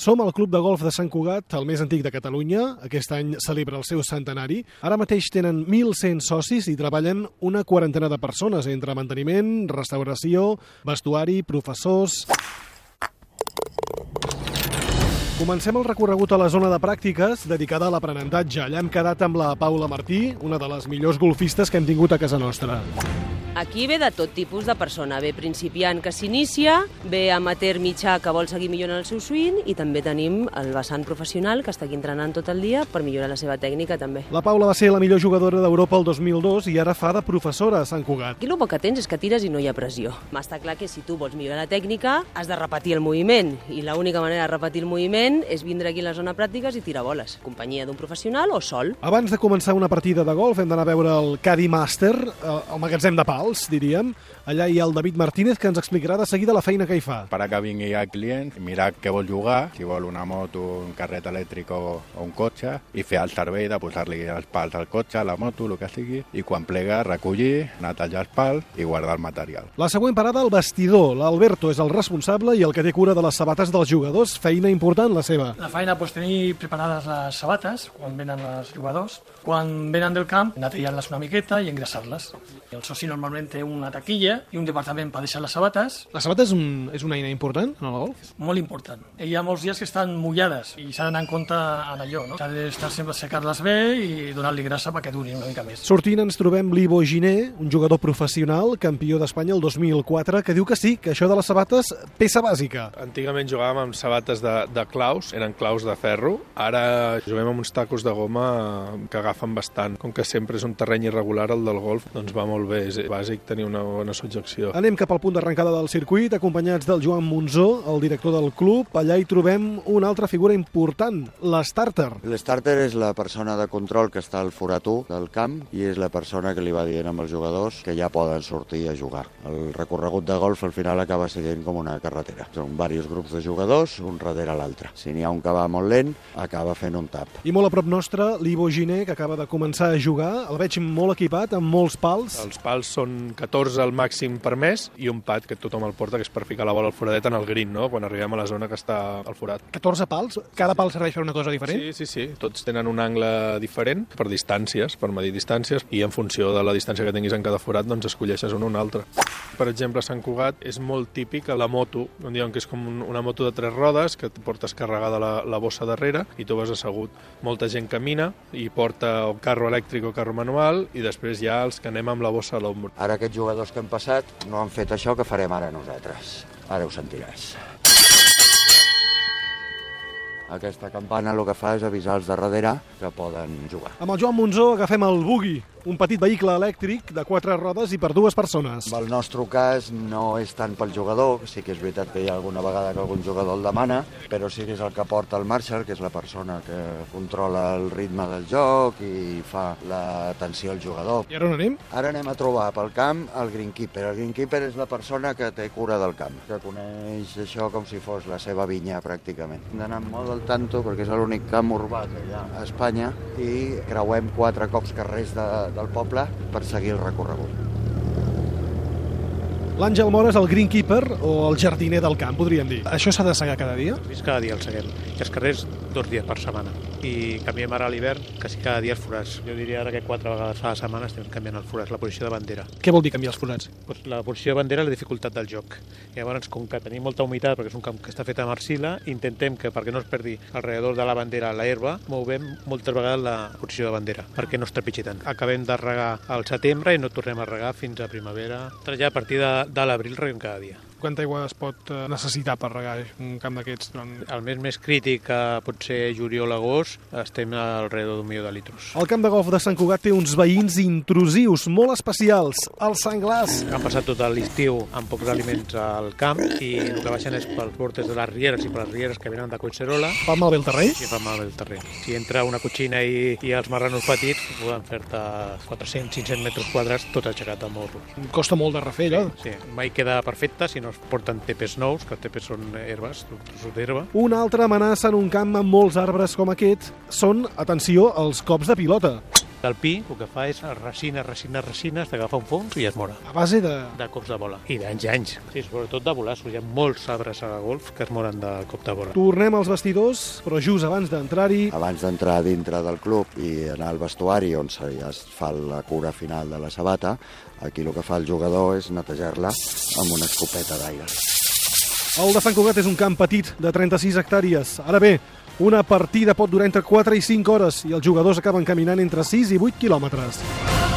Som al Club de Golf de Sant Cugat, el més antic de Catalunya. Aquest any celebra el seu centenari. Ara mateix tenen 1.100 socis i treballen una quarantena de persones entre manteniment, restauració, vestuari, professors... Comencem el recorregut a la zona de pràctiques dedicada a l'aprenentatge. Allà hem quedat amb la Paula Martí, una de les millors golfistes que hem tingut a casa nostra. Aquí ve de tot tipus de persona. Ve principiant que s'inicia, ve amateur mitjà que vol seguir millorant el seu swing i també tenim el vessant professional que està aquí entrenant tot el dia per millorar la seva tècnica també. La Paula va ser la millor jugadora d'Europa el 2002 i ara fa de professora a Sant Cugat. Aquí el bo que tens és que tires i no hi ha pressió. M'està clar que si tu vols millorar la tècnica has de repetir el moviment i l'única manera de repetir el moviment és vindre aquí a la zona pràctiques i tirar boles. Companyia d'un professional o sol. Abans de començar una partida de golf hem d'anar a veure el Caddy Master, eh, el magatzem de pals, diríem. Allà hi ha el David Martínez que ens explicarà de seguida la feina que hi fa. Per a que vingui el client, mirar què vol jugar, si vol una moto, un carret elèctric o, o un cotxe, i fer el servei de posar-li els pals al cotxe, a la moto, el que sigui, i quan plega recollir, netejar els pals i guardar el material. La següent parada, el vestidor. L'Alberto és el responsable i el que té cura de les sabates dels jugadors. Feina important, la seva. La feina, pues, tenir preparades les sabates quan venen els jugadors. Quan venen del camp, netejar-les una miqueta i engrasar-les. El soci normalment té una taquilla i un departament per deixar les sabates, La sabata és, un, és una eina important en el golf? molt important. Hi ha molts dies que estan mullades i s'ha d'anar en compte en allò, no? S'ha d'estar sempre a secar-les bé i donar-li grassa perquè durin una mica més. Sortint ens trobem l'Ivo Giné, un jugador professional, campió d'Espanya el 2004, que diu que sí, que això de les sabates, peça bàsica. Antigament jugàvem amb sabates de, de claus, eren claus de ferro. Ara juguem amb uns tacos de goma que agafen bastant. Com que sempre és un terreny irregular, el del golf, doncs va molt bé. És bàsic tenir una bona subjecció. Anem cap al punt d'arrencada del circuit, acompanyats del Joan Monzó, el director del club. Allà hi trobem una altra figura important, l'Starter. L'starter és la persona de control que està al forat 1 del camp i és la persona que li va dient amb els jugadors que ja poden sortir a jugar. El recorregut de golf al final acaba sent com una carretera. Són diversos grups de jugadors, un darrere l'altre. Si n'hi ha un que va molt lent, acaba fent un tap. I molt a prop nostre, l'Ivo Giné, que acaba de començar a jugar. El veig molt equipat, amb molts pals. Els pals són 14 al màxim permès i un pad que tothom el porta, que és per ficar la bola al foradet en el green, no? quan arribem a la zona que està al forat. 14 pals? Cada pal serveix per una cosa diferent? Sí, sí, sí. Tots tenen un angle diferent per distàncies, per medir distàncies, i en funció de la distància que tinguis en cada forat, doncs escolleixes un o un altre. Per exemple, a Sant Cugat és molt típic la moto, on diuen que és com un- una moto de tres rodes, que portes carregada la, la bossa darrere i tu vas assegut. Molta gent camina i porta o carro elèctric o carro manual i després hi ha els que anem amb la bossa a l'ombra. Ara aquests jugadors que han passat no han fet això que farem ara nosaltres. Ara ho sentiràs. Aquesta campana el que fa és avisar els de darrere que poden jugar. Amb el Joan Monzó agafem el Buggy, un petit vehicle elèctric de quatre rodes i per dues persones. El nostre cas no és tant pel jugador, sí que és veritat que hi ha alguna vegada que algun jugador el demana, però sí que és el que porta el Marshall, que és la persona que controla el ritme del joc i fa l'atenció al jugador. I ara on anem? Ara anem a trobar pel camp el greenkeeper. El greenkeeper és la persona que té cura del camp, que coneix això com si fos la seva vinya, pràcticament. Hem d'anar molt al tanto, perquè és l'únic camp urbà que hi ha a Espanya, i creuem quatre cops carrers de, del poble per seguir el recorregut. L'Àngel Mora és el greenkeeper o el jardiner del camp, podríem dir. Això s'ha de segar cada dia? Fins cada dia el seguem. I els carrers dos dies per setmana. I canviem ara a l'hivern, que sí cada dia els forats. Jo diria ara que quatre vegades a la setmana estem canviant els forats, la posició de bandera. Què vol dir canviar els forats? Pues la posició de bandera és la dificultat del joc. Llavors, com que tenim molta humitat, perquè és un camp que està fet amb arcila, intentem que perquè no es perdi alrededor de la bandera la herba, movem moltes vegades la posició de bandera, perquè no es trepitgi tant. Acabem de regar al setembre i no tornem a regar fins a primavera. Ja a partir de, de l'abril reguem cada dia. Quanta aigua es pot eh, necessitar per regar un camp d'aquests? Durant... El mes més crític, que pot ser juliol-agost, estem alrededor d'un milió de litros. El camp de golf de Sant Cugat té uns veïns intrusius molt especials, els senglars. Han passat tot l'estiu amb pocs aliments al camp i el que baixen és pels bordes de les rieres i per les rieres que venen de Collserola Fa malbé el terreny? i fan malbé el terreny. Si entra una cotxina i, i els marranos petits poden fer-te 400-500 metres quadrats tot aixecat de morros. Costa molt de refer, allò. Sí, mai queda perfecte si no es porten tepes nous, que tepes són herbes, trossos d'herba. Una altra amenaça en un camp amb molts arbres com aquest són, atenció, els cops de pilota. El pi el que fa és resina, resina, resina, hasta agafa un fons i es mora. A base de... De cops de bola. I d'anys i anys. Sí, sobretot de volassos. Hi ha molts arbres a golf que es moren de cop de bola. Tornem als vestidors, però just abans d'entrar-hi... Abans d'entrar dintre del club i anar al vestuari on se ja es fa la cura final de la sabata, aquí el que fa el jugador és netejar-la amb una escopeta d'aire. El de Sant Cugat és un camp petit de 36 hectàrees. Ara bé, una partida pot durar entre 4 i 5 hores i els jugadors acaben caminant entre 6 i 8 quilòmetres.